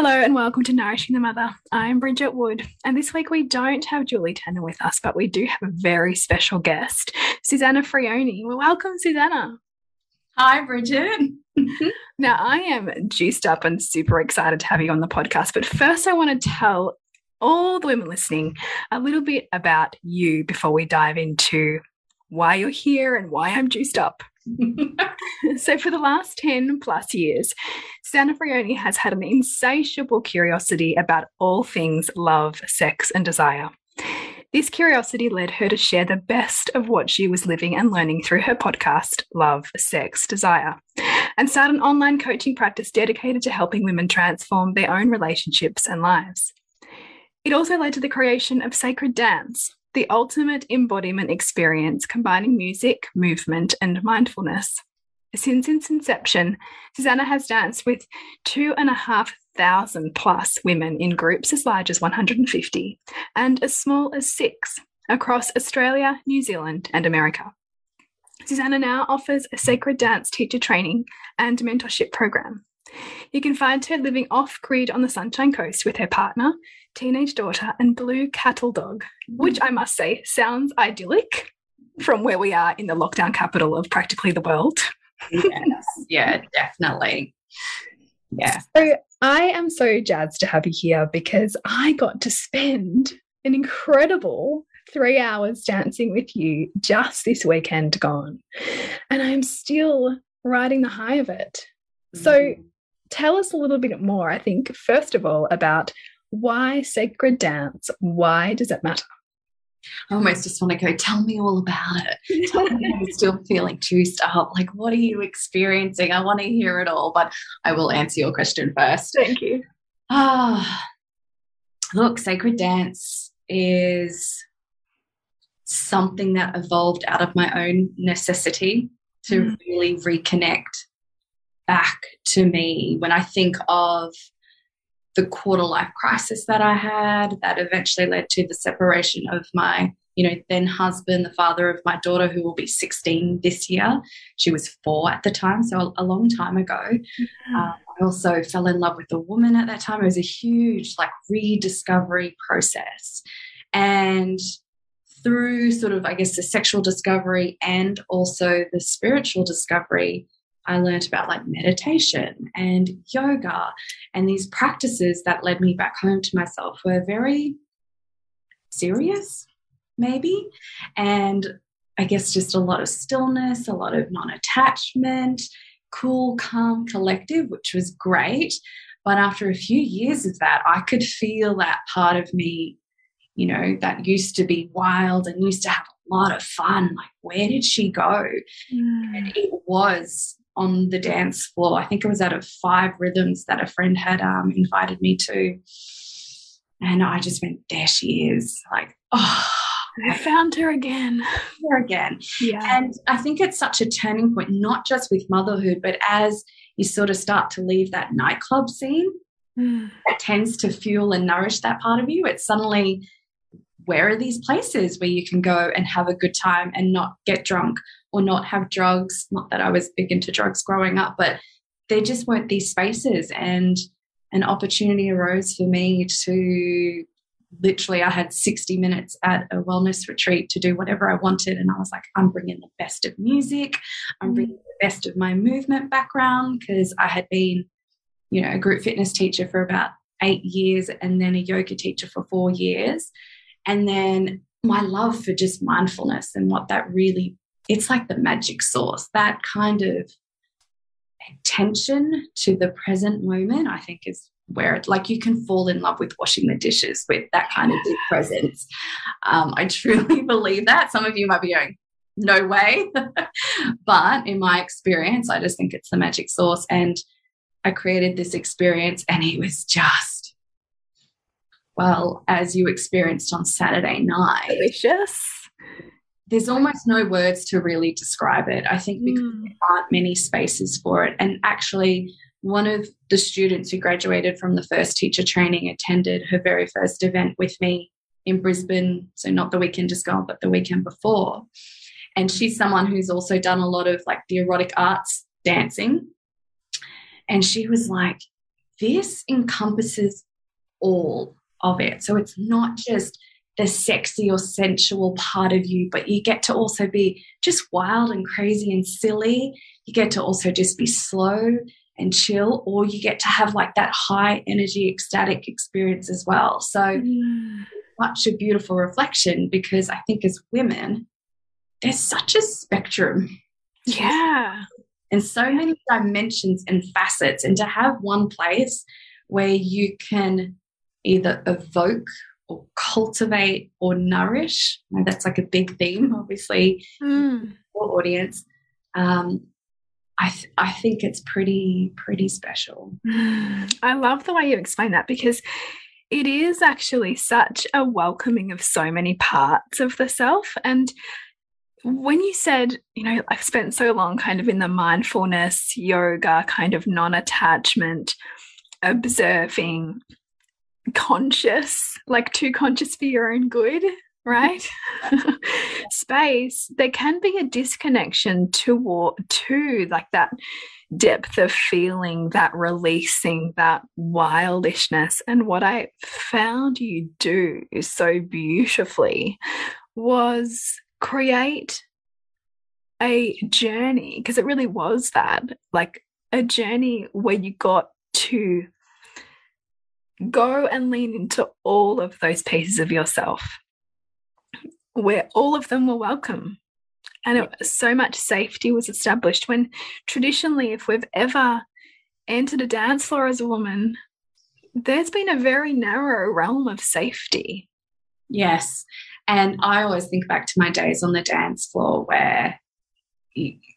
Hello and welcome to Nourishing the Mother. I'm Bridget Wood, and this week we don't have Julie Tenner with us, but we do have a very special guest, Susana Frioni. Well, welcome, Susana. Hi, Bridget. now, I am juiced up and super excited to have you on the podcast, but first, I want to tell all the women listening a little bit about you before we dive into why you're here and why I'm juiced up. so, for the last 10 plus years, Susana Frioni has had an insatiable curiosity about all things love, sex, and desire. This curiosity led her to share the best of what she was living and learning through her podcast, Love, Sex, Desire, and start an online coaching practice dedicated to helping women transform their own relationships and lives. It also led to the creation of Sacred Dance, the ultimate embodiment experience combining music, movement, and mindfulness. Since its inception, Susana has danced with two and a half thousand plus women in groups as large as 150 and as small as six across Australia, New Zealand, and America. Susana now offers a sacred dance teacher training and mentorship program. You can find her living off grid on the Sunshine Coast with her partner, teenage daughter, and blue cattle dog, which I must say sounds idyllic from where we are in the lockdown capital of practically the world. yes, yeah, definitely. Yeah. So I am so jazzed to have you here because I got to spend an incredible three hours dancing with you just this weekend gone. And I'm still riding the high of it. So mm-hmm. tell us a little bit more, I think, first of all, about why sacred dance? Why does it matter? I almost just want to go, tell me all about it. Tell me I'm still feeling juiced up. Like, what are you experiencing? I want to hear it all, but I will answer your question first. Thank you. Ah, look, sacred dance is something that evolved out of my own necessity to mm. really reconnect back to me. When I think of the quarter life crisis that I had that eventually led to the separation of my you know then husband the father of my daughter who will be 16 this year. She was four at the time so a, long time ago. Mm-hmm. um, i also fell in love with a woman at that time. It was a huge like rediscovery process. And through sort of i guess the sexual discovery and also the spiritual discovery I learned about like meditation and yoga and these practices that led me back home to myself were very serious, maybe. And I guess just a lot of stillness, a lot of non attachment, cool, calm, collective, which was great. But after a few years of that, I could feel that part of me, you know, that used to be wild and used to have a lot of fun. Like, where did she go? Mm. And it was on the dance floor. I think it was out of five rhythms that a friend had um, invited me to. And I just went, there she is. Like, oh, I found her again. Her again. Yeah. And I think it's such a turning point, not just with motherhood, but as you sort of start to leave that nightclub scene mm. that tends to fuel and nourish that part of you. It's suddenly, where are these places where you can go and have a good time and not get drunk or not have drugs. Not that I was big into drugs growing up, but there just weren't these spaces. And an opportunity arose for me to literally, I had 60 minutes at a wellness retreat to do whatever I wanted. And I was like, I'm bringing the best of music, I'm bringing mm. the best of my movement background because I had been, you know, a group fitness teacher for about eight years and then a yoga teacher for four years. And then my love for just mindfulness and what that really it's like the magic sauce that kind of attention to the present moment i think is where it like you can fall in love with washing the dishes with that kind of deep presence. Um, i truly believe that. Some of you might be going no way. But in my experience i just think it's the magic sauce and i created this experience and it was just well as you experienced on saturday night. Delicious there's almost no words to really describe it. I think because mm. there aren't many spaces for it. And actually, one of the students who graduated from the first teacher training attended her very first event with me in Brisbane. So, not the weekend just gone, but the weekend before. And she's someone who's also done a lot of like the erotic arts dancing. And she was like, this encompasses all of it. So, it's not just the sexy or sensual part of you, but you get to also be just wild and crazy and silly. You get to also just be slow and chill, or you get to have like that high energy, ecstatic experience as well. So, mm. such a beautiful reflection because I think as women, there's such a spectrum. Yeah. And so many dimensions and facets. And to have one place where you can either evoke or cultivate or nourish. that's like a big theme, obviously, mm. for audience. Um, I, th I think it's pretty pretty special. I love the way you explain that because it is actually such a welcoming of so many parts of the self and when you said, you know, I've spent so long kind of in the mindfulness, yoga, kind of non attachment, observing, conscious, like too conscious for your own good, right? Space, there can be a disconnection to to like that depth of feeling, that releasing, that wildishness. And what I found you do so beautifully was create a journey, because it really was that, like a journey where you got to go and lean into all of those pieces of yourself where all of them were welcome. And it, so much safety was established when traditionally, if we've ever entered a dance floor as a woman, there's been a very narrow realm of safety. Yes. And I always think back to my days on the dance floor where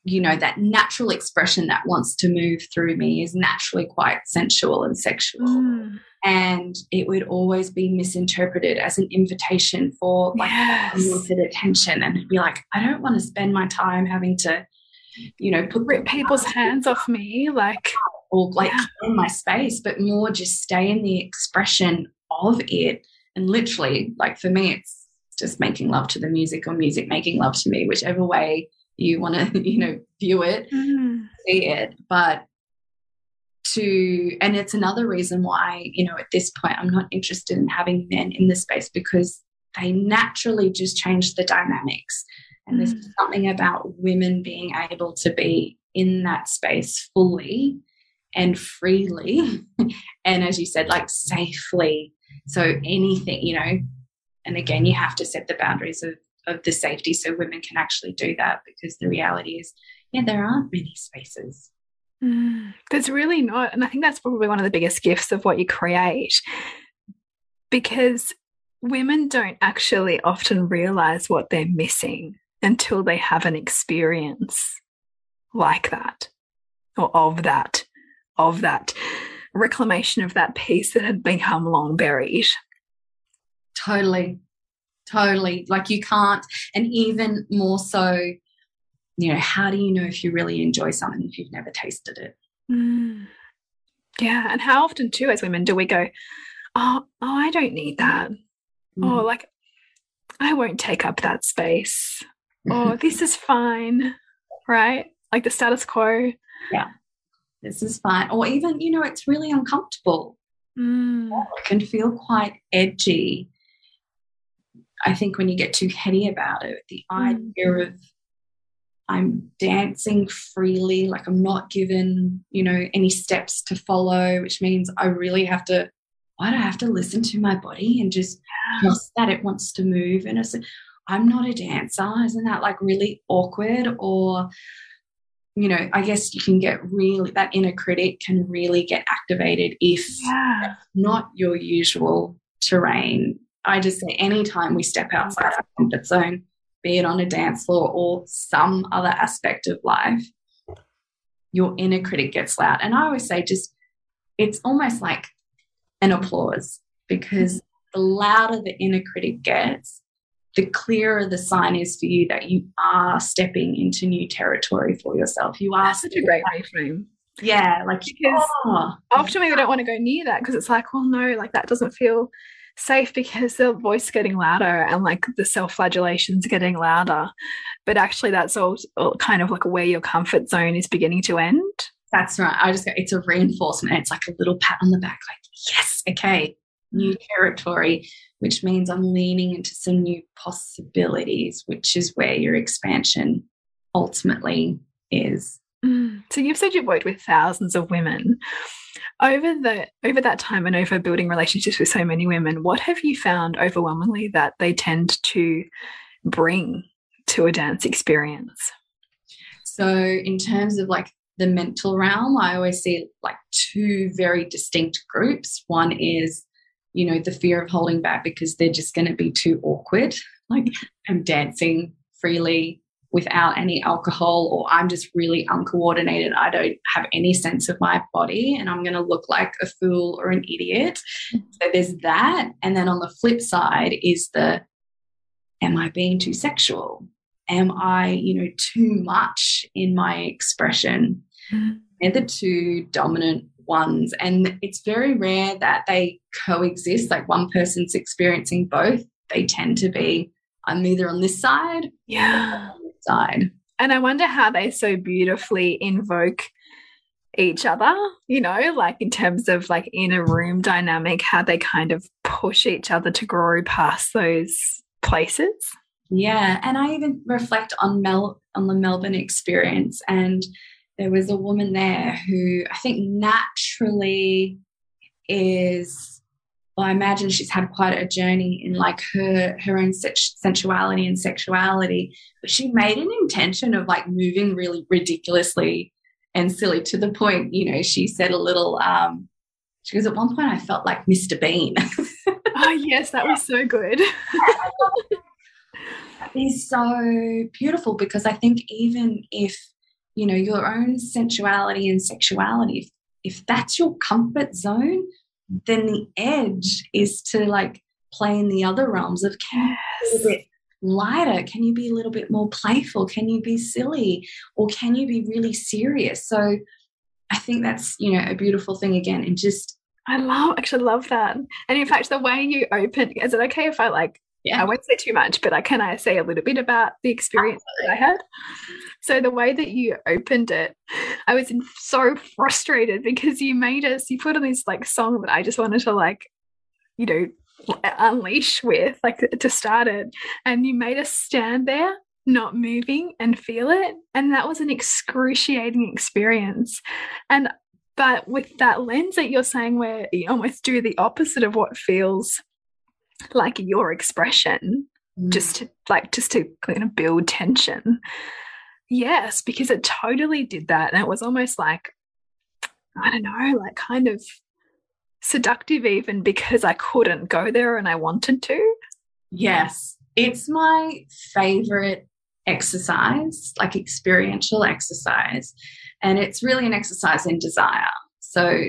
you know that natural expression that wants to move through me is naturally quite sensual and sexual mm. and it would always be misinterpreted as an invitation for like yes. attention and it'd be like i don't want to spend my time having to you know put rip people's hands off me like or like yeah. in my space but more just stay in the expression of it and literally like for me it's just making love to the music or music making love to me whichever way you want to you know view it mm. see it but to and it's another reason why you know at this point i'm not interested in having men in the space because they naturally just change the dynamics and there's mm. something about women being able to be in that space fully and freely and as you said like safely so anything you know and again you have to set the boundaries of of the safety so women can actually do that because the reality is yeah there aren't many spaces. Mm, there's really not and i think that's probably one of the biggest gifts of what you create. Because women don't actually often realize what they're missing until they have an experience like that or of that of that reclamation of that piece that had become long buried. Totally totally like you can't and even more so you know how do you know if you really enjoy something if you've never tasted it mm. yeah and how often too as women do we go oh, oh i don't need that mm. or like i won't take up that space or this is fine right? Like the status quo. Yeah. This is fine. Or even, you know, it's really uncomfortable. Mm. It can feel quite edgy. I think when you get too heady about it, the Mm. idea of I'm dancing freely, like I'm not given, you know, any steps to follow, which means I really have to, why do I have to listen to my body and just trust that it wants to move? And it's, I'm not a dancer. Isn't that like really awkward? Or, you know, I guess you can get really, that inner critic can really get activated if Yeah. not your usual terrain. I just say anytime we step outside our comfort zone, be it on a dance floor or some other aspect of life, your inner critic gets loud. And I always say, just it's almost like an applause because the louder the inner critic gets, the clearer the sign is for you that you are stepping into new territory for yourself. You are That's such a great reframe. yeah, like Because oh, often we don't want to go near that because it's like, well, no, like that doesn't feel safe because the voice is getting louder and like the self-flagellation's getting louder. But actually that's all, all kind of like where your comfort zone is beginning to end. That's right. I just go, it's a reinforcement. It's like a little pat on the back, like, yes, okay, new territory, which means I'm leaning into some new possibilities, which is where your expansion ultimately is. Mm. So you've said you've worked with thousands of women. Over the over that time and over building relationships with so many women, what have you found overwhelmingly that they tend to bring to a dance experience? So, in terms of like the mental realm, I always see like two very distinct groups. One is, you know, the fear of holding back because they're just going to be too awkward. Like, I'm dancing freely without any alcohol, or I'm just really uncoordinated. I don't have any sense of my body, and I'm going to look like a fool or an idiot. Mm-hmm. So, there's that. And then on the flip side is the, am I being too sexual? am I, you know, too much in my expression? Mm-hmm. They're the two dominant ones. And it's very rare that they coexist, like one person's experiencing both. They tend to be, I'm either on this side Yeah. Or on this side. And I wonder how they so beautifully invoke each other, you know, like in terms of like in a room dynamic, how they kind of push each other to grow past those places. Yeah, and I even reflect on Mel on the Melbourne experience, and there was a woman there who I think naturally is. Well, I imagine she's had quite a journey in like her her own such sensuality and sexuality, but she made an intention of like moving really ridiculously and silly to the point. You know, she said a little. um She goes, at one point, I felt like Mr. Bean. oh yes, that was so good. is so beautiful because I think even if you know your own sensuality and sexuality, if, if that's your comfort zone, then the edge is to like play in the other realms of can you be a little bit lighter? Can you be a little bit more playful? Can you be silly? Or can you be really serious? So I think that's, you know, a beautiful thing again. And just I love actually love that. And in fact, the way you open is it okay if I like yeah. I won't say too much, but I can I say a little bit about the experience that I had. So the way that you opened it, I was so frustrated because you made us you put on this like song that I just wanted to like, you know, unleash with, like to start it, and you made us stand there not moving and feel it, and that was an excruciating experience. And but with that lens that you're saying, where you almost do the opposite of what feels like your expression mm. just to like just to kind of build tension yes because it totally did that and it was almost like i don't know like kind of seductive even because i couldn't go there and i wanted to. Yes. It's my favorite exercise like experiential exercise and it's really an exercise in desire. So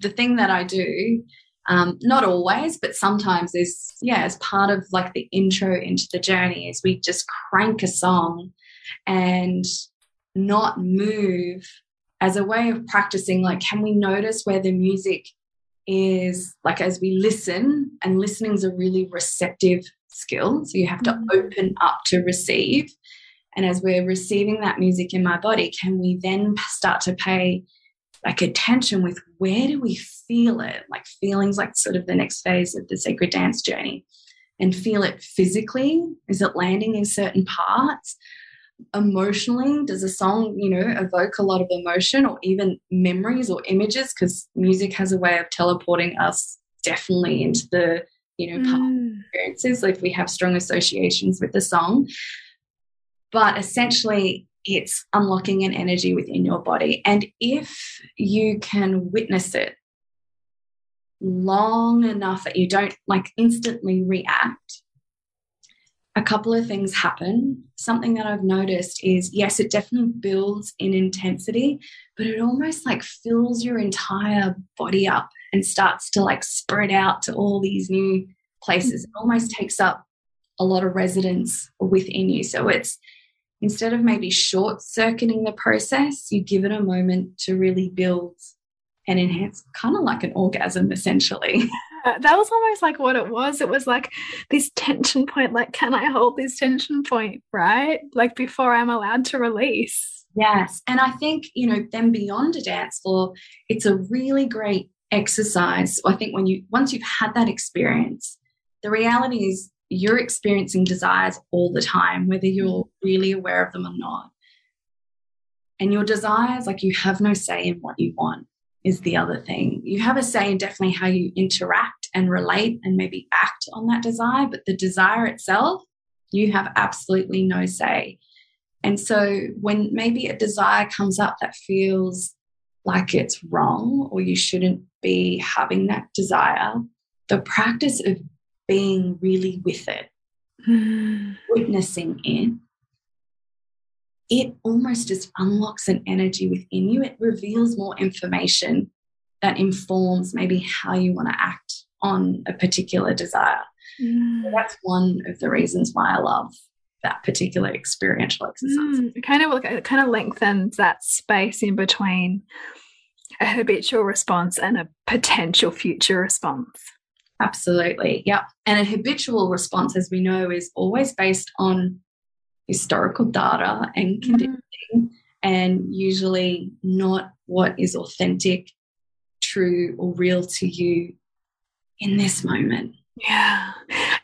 the thing that i do um, not always, but sometimes is yeah, as part of like the intro into the journey is we just crank a song and not move as a way of practicing. Like, can we notice where the music is like as we listen? And listening is a really receptive skill, so you have to mm-hmm. open up to receive. And as we're receiving that music in my body, can we then start to pay like attention with where do we feel it? Like feelings like sort of the next phase of the sacred dance journey and feel it physically. Is it landing in certain parts? Emotionally, does a song, you know, evoke a lot of emotion or even memories or images? Because music has a way of teleporting us definitely into the, you know, mm. experiences like we have strong associations with the song. But essentially, it's unlocking an energy within your body. And if you can witness it long enough that you don't like instantly react, a couple of things happen. Something that I've noticed is yes, it definitely builds in intensity, but it almost like fills your entire body up and starts to like spread out to all these new places. It almost takes up a lot of residence within you. So it's instead of maybe short circuiting the process, you give it a moment to really build and enhance, kind of like an orgasm, essentially. Uh, that was almost like what it was. It was like this tension point, like, can I hold this tension point, right? Like before I'm allowed to release. Yes. And I think, you know, then beyond a dance floor, it's a really great exercise. I think when you, once you've had that experience, the reality is you're experiencing desires all the time, whether you're mm-hmm. really aware of them or not. And your desires, like you have no say in what you want, is the other thing. You have a say in definitely how you interact and relate and maybe act on that desire, but the desire itself, you have absolutely no say. And so when maybe a desire comes up that feels like it's wrong or you shouldn't be having that desire, the practice of being really with it, mm. witnessing it, it almost just unlocks an energy within you. It reveals more information that informs maybe how you want to act on a particular desire. Mm. So that's one of the reasons why I love that particular experiential exercise. Mm, it kind of it kind of lengthens that space in between a habitual response and a potential future response. Absolutely. Yeah. And a habitual response, as we know, is always based on historical data and mm-hmm. conditioning, mm. and usually not what is authentic, true, or real to you in this moment. Yeah.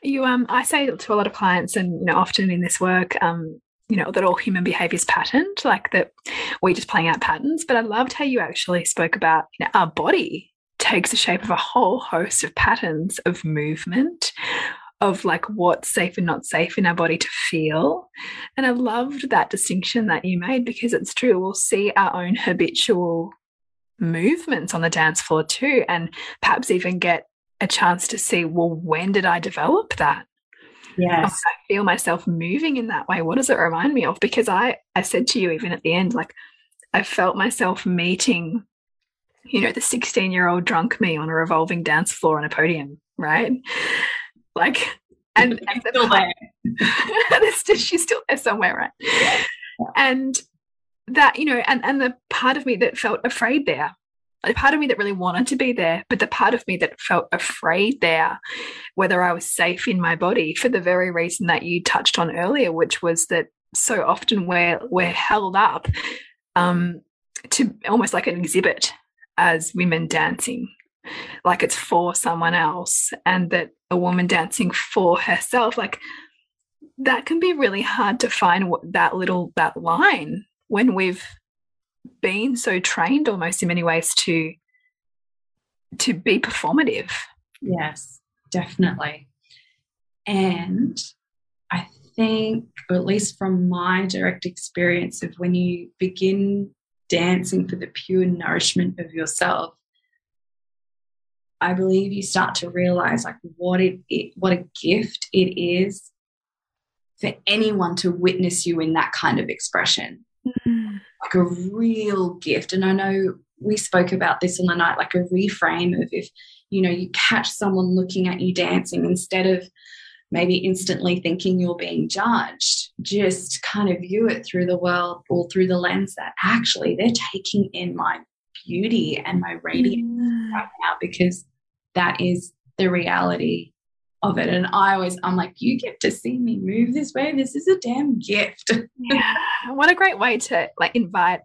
You um I say to a lot of clients and you know often in this work, um, you know, that all human behavior is patterned, like that we're just playing out patterns. But I loved how you actually spoke about you know, our body takes the shape of a whole host of patterns of movement of like what's safe and not safe in our body to feel. And I loved that distinction that you made because it's true. We'll see our own habitual movements on the dance floor too, and perhaps even get a chance to see, well, when did I develop that? Yes. I feel myself moving in that way. What does it remind me of? Because I, I said to you even at the end, like I felt myself meeting you know, the 16 year old drunk me on a revolving dance floor on a podium, right? Like, and, still there. she's still there somewhere, right? Yeah. And that, you know, and, and the part of me that felt afraid there, the part of me that really wanted to be there, but the part of me that felt afraid there, whether I was safe in my body for the very reason that you touched on earlier, which was that so often we're we're held up um, to almost like an exhibit as women dancing like it's for someone else and that a woman dancing for herself like that can be really hard to find that little that line when we've been so trained almost in many ways to to be performative. Yes definitely. And i think or at least from my direct experience of when you begin dancing for the pure nourishment of yourself, I believe you start to realize like what it, it what a gift it is for anyone to witness you in that kind of expression. Mm. Like a real gift. And I know we spoke about this on the night, like a reframe of if, you know, you catch someone looking at you dancing instead of maybe instantly thinking you're being judged, just kind of view it through the world or through the lens that actually they're taking in my beauty and my radiance mm. right now because that is the reality of it. And I always, I'm like, you get to see me move this way. This is a damn gift. yeah. What a great way to like invite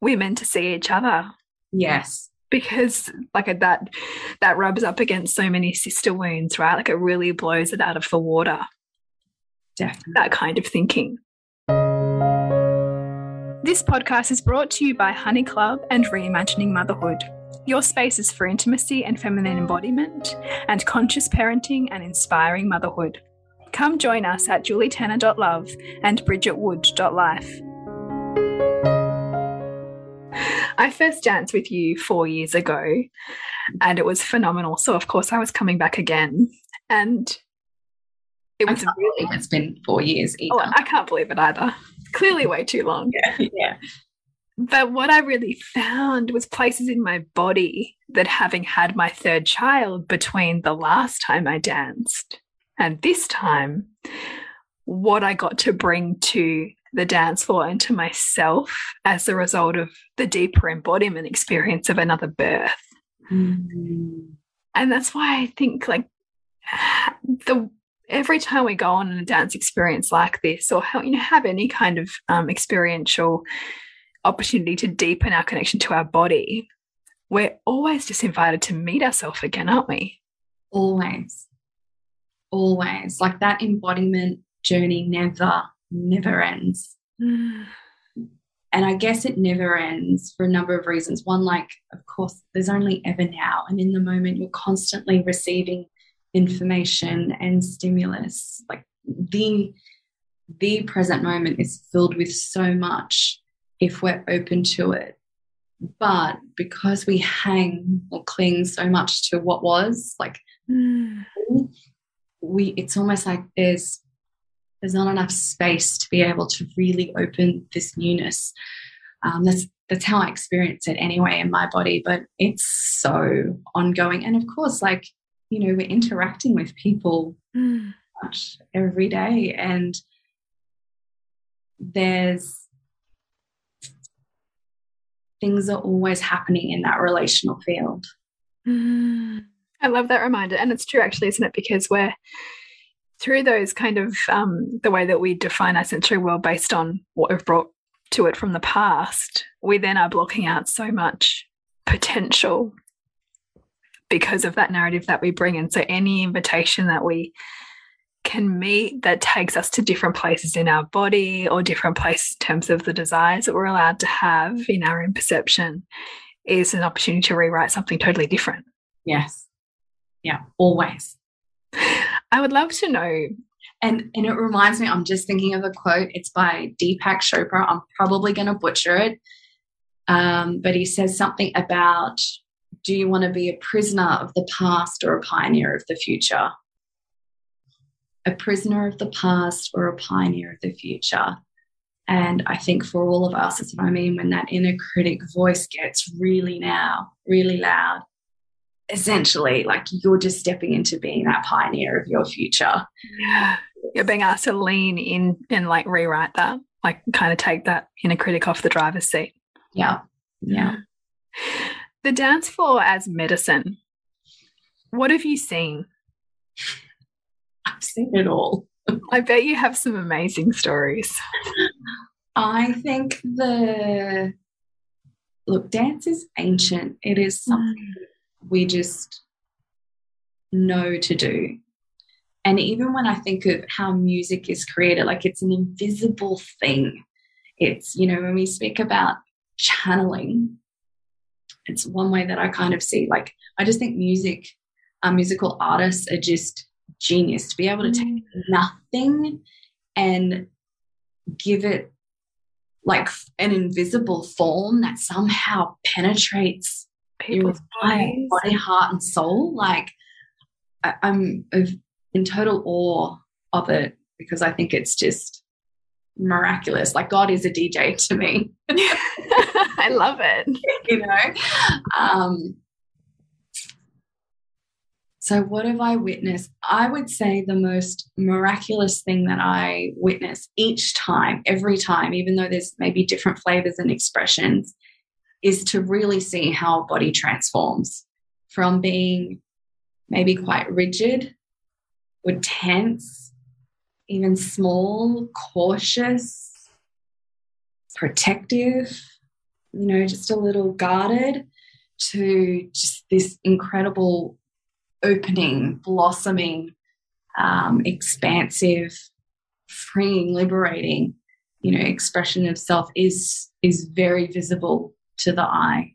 women to see each other. Yes. Because like that that rubs up against so many sister wounds, right? Like it really blows it out of the water. Definitely. That kind of thinking. This podcast is brought to you by Honey Club and Reimagining Motherhood. Your spaces for intimacy and feminine embodiment, and conscious parenting and inspiring motherhood. Come join us at julietenner.love and bridgetwood.life. I first danced with you four years ago and it was phenomenal. So, of course, I was coming back again. And it was really, it's been four years oh, either. Oh, I can't believe it either. Clearly, way too long. Yeah. yeah. But what I really found was places in my body that having had my third child between the last time I danced and this time, what I got to bring to the dance floor and to myself as a result of the deeper embodiment experience of another birth. Mm. And that's why I think like the every time we go on a dance experience like this or how you know have any kind of um, experiential opportunity to deepen our connection to our body, we're always just invited to meet ourselves again, aren't we? Always. Always. Like that embodiment journey never, never ends. Mm. And I guess it never ends for a number of reasons. One, like, of course, there's only ever now. And in the moment, you're constantly receiving information and stimulus. Like the the present moment is filled with so much if we're open to it. But because we hang or cling so much to what was, like mm. we it's almost like there's there's not enough space to be able to really open this newness. Um, that's that's how I experience it anyway in my body, but it's so ongoing. And of course, like, you know, we're interacting with people mm. much every day. And there's things are always happening in that relational field. Mm, I love that reminder. And it's true, actually, isn't it? Because we're through those kind of um, the way that we define our sensory world based on what we've brought to it from the past, we then are blocking out so much potential because of that narrative that we bring in. So any invitation that we can meet that takes us to different places in our body or different places in terms of the desires that we're allowed to have in our own perception is an opportunity to rewrite something totally different. Yes. Yeah, always. I would love to know. And and it reminds me, I'm just thinking of a quote. It's by Deepak Chopra. I'm probably going to butcher it. Um, but he says something about do you want to be a prisoner of the past or a pioneer of the future? a prisoner of the past or a pioneer of the future. And I think for all of us, it's what I mean when that inner critic voice gets really now, really loud. Essentially, like you're just stepping into being that pioneer of your future. Yeah. You're being asked to lean in and like rewrite that, like kind of take that inner critic off the driver's seat. Yeah. Yeah. The dance floor as medicine. What have you seen? I've seen it all. I bet you have some amazing stories. I think the look, dance is ancient. It is something mm. we just know to do. And even when I think of how music is created, like it's an invisible thing. It's, you know, when we speak about channeling, it's one way that I kind of see, like, I just think music, uh, musical artists are just genius to be able to take mm. nothing and give it like an invisible form that somehow penetrates people's body, body, heart, and soul. Like I, am in total awe of it because I think it's just miraculous. Like God is a DJ to me. I love it. you know, um, so, what have I witnessed? I would say the most miraculous thing that I witness each time, every time, even though there's maybe different flavors and expressions, is to really see how a body transforms from being maybe quite rigid or tense, even small, cautious, protective, you know, just a little guarded, to just this incredible opening, blossoming, um, expansive, freeing, liberating, you know, expression of self is is very visible to the eye.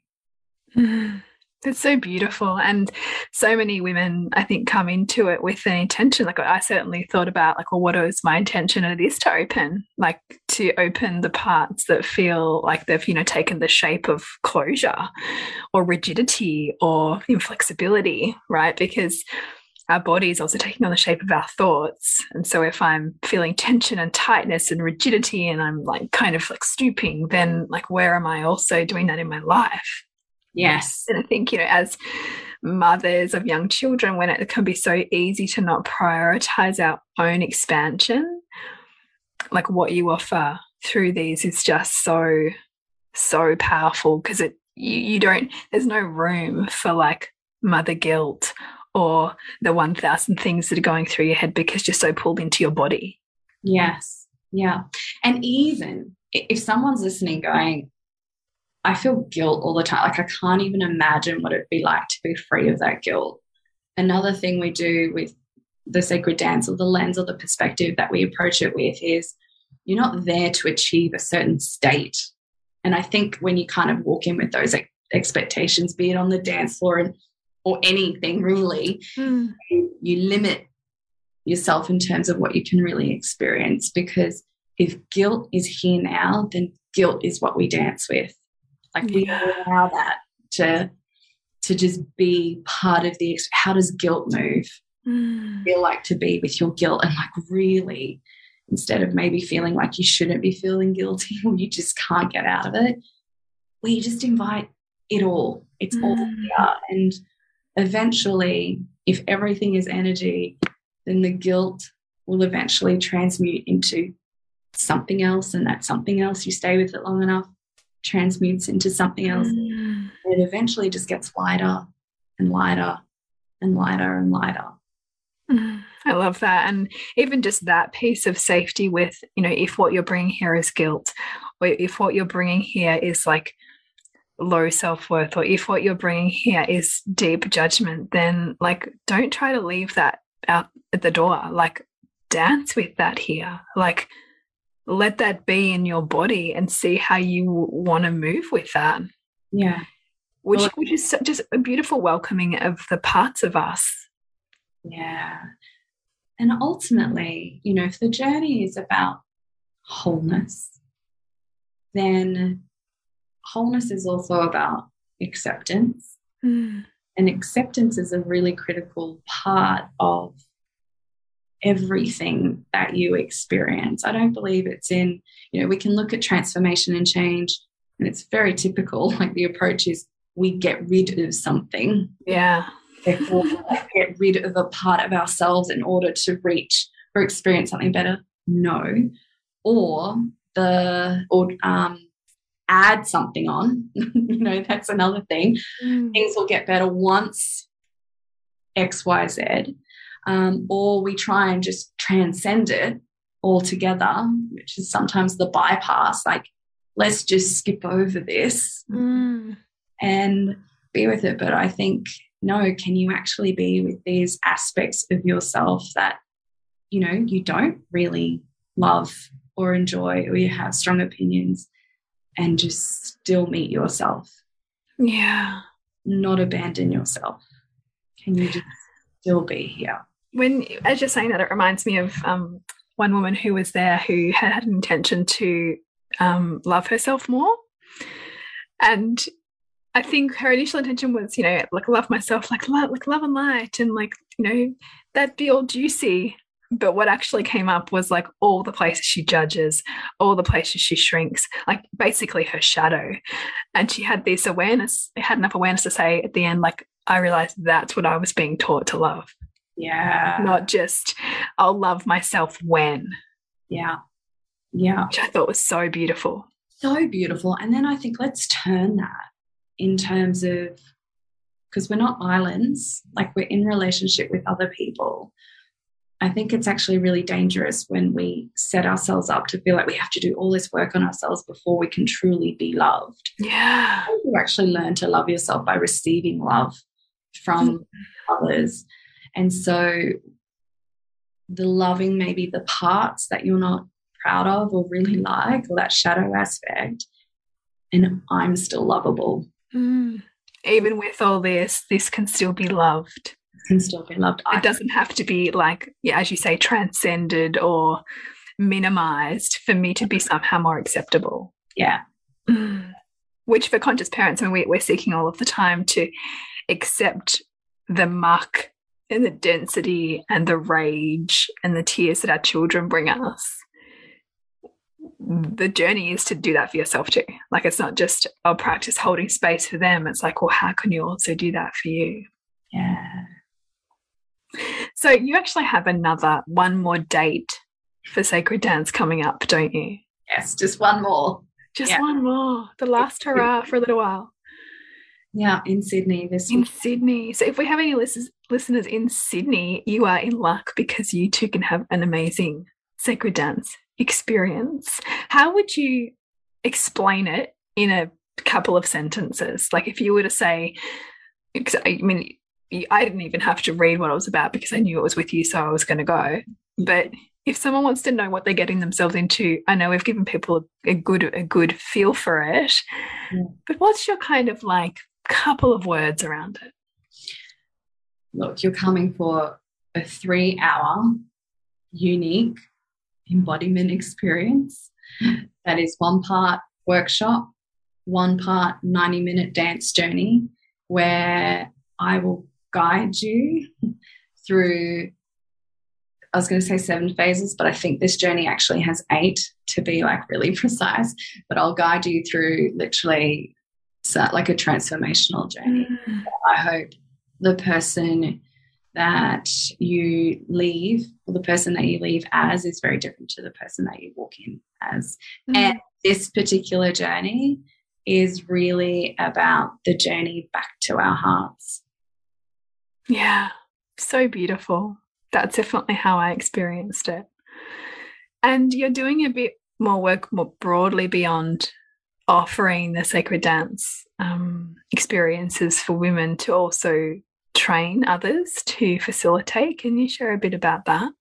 It's so beautiful. And so many women, I think, come into it with an intention. Like I certainly thought about like, well, what is my intention? And it is to open, like to open the parts that feel like they've, you know, taken the shape of closure or rigidity or inflexibility, right? Because our body is also taking on the shape of our thoughts. And so if I'm feeling tension and tightness and rigidity and I'm like kind of like stooping, then like where am I also doing that in my life? Yes. And I think, you know, as mothers of young children, when it can be so easy to not prioritize our own expansion, like what you offer through these is just so, so powerful because it, you, you don't, there's no room for like mother guilt or the 1000 things that are going through your head because you're so pulled into your body. Yes. Yeah. And even if someone's listening going, I feel guilt all the time. Like I can't even imagine what it'd be like to be free of that guilt. Another thing we do with the sacred dance or the lens or the perspective that we approach it with is you're not there to achieve a certain state. And I think when you kind of walk in with those expectations, be it on the dance floor and, or anything really, mm. you, you limit yourself in terms of what you can really experience. Because if guilt is here now, then guilt is what we dance with. Like we allow that to to just be part of the how does guilt move? Mm. Feel like to be with your guilt and like really instead of maybe feeling like you shouldn't be feeling guilty or you just can't get out of it, we just invite it all. It's mm. all here. And eventually, if everything is energy, then the guilt will eventually transmute into something else. And that something else, you stay with it long enough, transmutes into something else. Mm. It eventually just gets lighter and lighter and lighter and lighter. Mm. I love that. And even just that piece of safety with, you know, if what you're bringing here is guilt, or if what you're bringing here is like low self worth, or if what you're bringing here is deep judgment, then like don't try to leave that out at the door. Like dance with that here. Like let that be in your body and see how you want to move with that. Yeah. Which, well, which is just a beautiful welcoming of the parts of us. Yeah. And ultimately, you know, if the journey is about wholeness, then wholeness is also about acceptance. Mm. And acceptance is a really critical part of everything that you experience. I don't believe it's in, you know, we can look at transformation and change, and it's very typical. Like the approach is we get rid of something. Yeah. Therefore, get rid of a part of ourselves in order to reach or experience something better. No. Or the, or, um, add something on. you know, that's another thing. Mm. Things will get better once X, Y, Z um, or we try and just transcend it altogether, which is sometimes the bypass. Like, let's just skip over this mm. and be with it. But I think, no, can you actually be with these aspects of yourself that, you know, you don't really love or enjoy, or you have strong opinions, and just still meet yourself? Yeah. Not abandon yourself. Can you just still be here? When as you're saying that, it reminds me of um, one woman who was there who had, an intention to um, love herself more, and I think her initial intention was, you know, like love myself, like love, like love and light, and like you know, that'd be all juicy. But what actually came up was like all the places she judges, all the places she shrinks, like basically her shadow. And she had this awareness, had enough awareness to say at the end, like, I realized that's what I was being taught to love. Yeah. Not just, I'll love myself when. Yeah. Yeah. Which I thought was so beautiful. So beautiful. And then I think let's turn that in terms of, because we're not islands, like we're in relationship with other people. I think it's actually really dangerous when we set ourselves up to feel like we have to do all this work on ourselves before we can truly be loved. Yeah. You actually learn to love yourself by receiving love from mm. others. And so the loving maybe the parts that you're not proud of or really like, or that shadow aspect, and I'm still lovable. Mm. Even with all this, this can still be loved. Can still be loved. It doesn't have to be like, yeah, as you say, transcended or minimized for me to be somehow more acceptable. Yeah. Mm. Which for conscious parents, I mean, we, we're seeking all of the time to accept the muck and the density and the rage and the tears that our children bring us the journey is to do that for yourself too. Like it's not just I'll practice holding space for them. It's like, well, how can you also do that for you? Yeah. So you actually have another one more date for Sacred Dance coming up, don't you? Yes, just one more. Just yeah. one more. The last hurrah for a little while. Yeah, in Sydney this In week. Sydney. So if we have any listeners listeners in Sydney, you are in luck because you too can have an amazing sacred dance experience. How would you explain it in a couple of sentences? Like if you were to say, I mean, I didn't even have to read what it was about because I knew it was with you, so I was going to go. But if someone wants to know what they're getting themselves into, I know we've given people a good a good feel for it. Yeah. But what's your kind of like couple of words around it? Look, you're coming for a three hour unique embodiment experience. That is one part workshop, one part 90 minute dance journey where I will guide you through. I was going to say seven phases, but I think this journey actually has eight to be like really precise. But I'll guide you through literally like a transformational journey. Mm. I hope the person that you leave or the person that you leave as is very different to the person that you walk in as. Mm. And this particular journey is really about the journey back to our hearts. Yeah, so beautiful. That's definitely how I experienced it. And you're doing a bit more work more broadly beyond offering the sacred dance um, experiences for women to also train others to facilitate. Can you share a bit about that?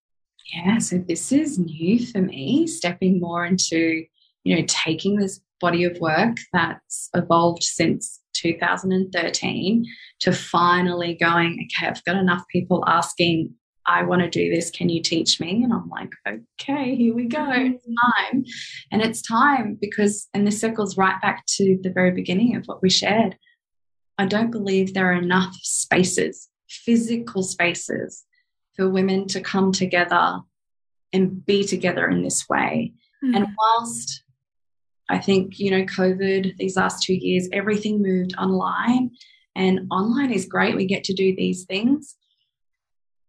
Yeah, so this is new for me, stepping more into, you know, taking this body of work that's evolved since 2013 to finally going, okay, I've got enough people asking, I want to do this. Can you teach me? And I'm like, okay, here we go. It's mm. time. And it's time because, and this circles right back to the very beginning of what we shared. I don't believe there are enough spaces, physical spaces, for women to come together and be together in this way. Mm-hmm. And whilst I think, you know, COVID, these last two years, everything moved online, and online is great. We get to do these things.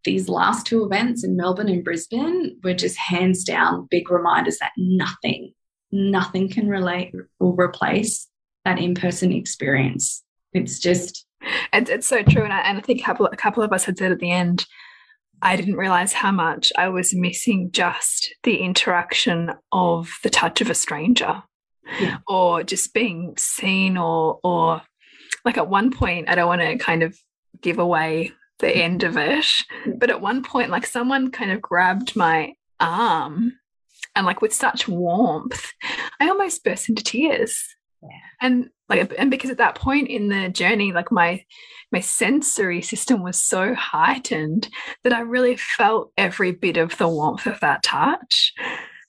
These last two events in Melbourne and Brisbane were just hands down big reminders that nothing, nothing can relate or replace that in person experience. It's just it's, it's so true, and I, and I think a couple a couple of us had said at the end, I didn't realize how much I was missing just the interaction of the touch of a stranger, yeah. or just being seen, or or like at one point, I don't want to kind of give away the mm. end of it, mm. but at one point, like someone kind of grabbed my arm and like with such warmth, I almost burst into tears. Yeah. And like and because at that point in the journey like my my sensory system was so heightened that i really felt every bit of the warmth of that touch.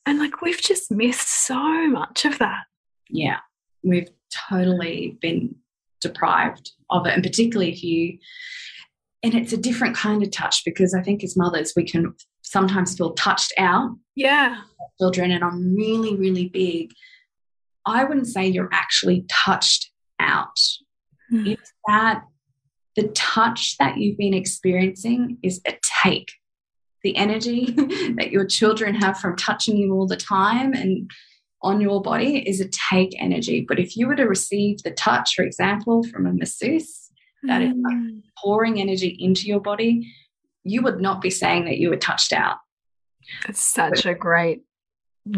And like we've just missed so much of that. Yeah. We've totally been deprived of it and particularly if you and it's a different kind of touch because i think as mothers we can sometimes feel touched out. Yeah. Children and i'm really really big I wouldn't say you're actually touched out. Mm. It's that the touch that you've been experiencing is a take. The energy that your children have from touching you all the time and on your body is a take energy. But if you were to receive the touch, for example, from a masseuse, that mm. is like hmm. pouring energy into your body, you would not be saying that you were touched out. It's such a great,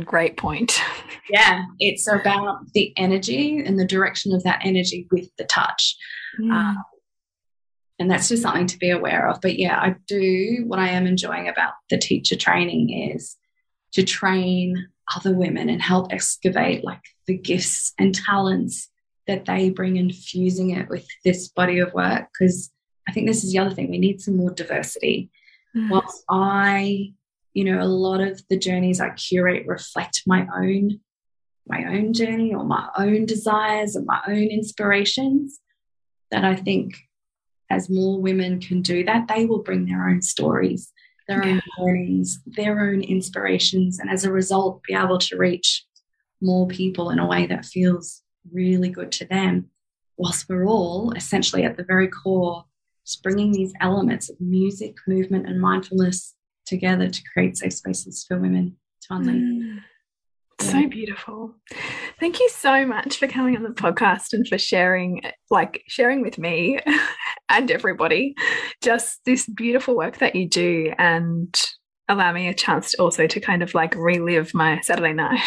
great point. Yeah, it's about the energy and the direction of that energy with the touch. Mm. Um, and that's just something to be aware of. But yeah, I do what I am enjoying about the teacher training is to train other women and help excavate like the gifts and talents that they bring and fusing it with this body of work because I think this is the other thing we need some more diversity. Mm. Whilst I, you know, a lot of the journeys I curate reflect my own my own journey or my own desires and my own inspirations that I think as more women can do that, they will bring their own stories, their yeah. own learnings, their own inspirations, and as a result, be able to reach more people in a way that feels really good to them. Whilst we're all essentially at the very core, just bringing these elements of music, movement, and mindfulness together to create safe spaces for women to unleash. Mm. So beautiful. Thank you so much for coming on the podcast and for sharing, like, sharing with me and everybody just this beautiful work that you do and allow me a chance to also to kind of like relive my Saturday night.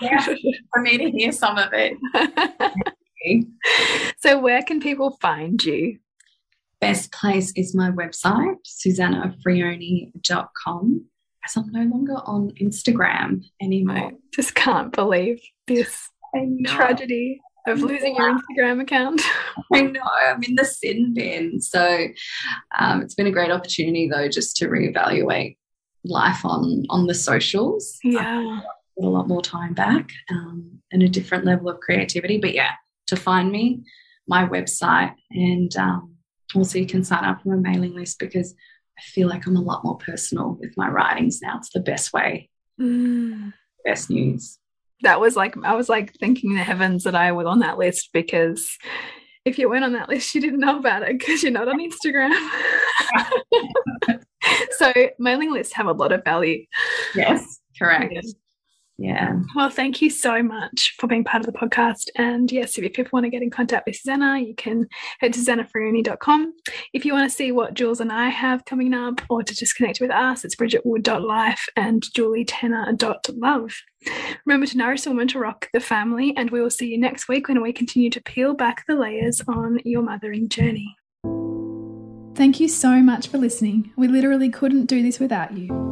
yeah, for me to hear some of it. so, where can people find you? Best place is my website, susanafrioni.com as I'm no longer on Instagram anymore. I just can't believe this tragedy of losing your Instagram account. I know, I'm in the sin bin. So um, it's been a great opportunity though, just to reevaluate life on on the socials. Yeah. a lot more time back um, and a different level of creativity. But yeah, to find me, my website, and um, also you can sign up for my mailing list because I feel like I'm a lot more personal with my writings now. It's the best way, mm. best news. That was like, I was like thinking the heavens that I was on that list because if you weren't on that list, you didn't know about it because you're not on Instagram. so mailing lists have a lot of value. Yes, correct. Yeah. Well, thank you so much for being part of the podcast. And yes, if people want to get in contact with Susana, you can head to susanafrioni.com. If you want to see what Jules and I have coming up or to just connect with us, it's bridgetwood.life and julietenner.love. Remember to nourish the woman to rock the family, and we will see you next week when we continue to peel back the layers on your mothering journey. Thank you so much for listening. We literally couldn't do this without you.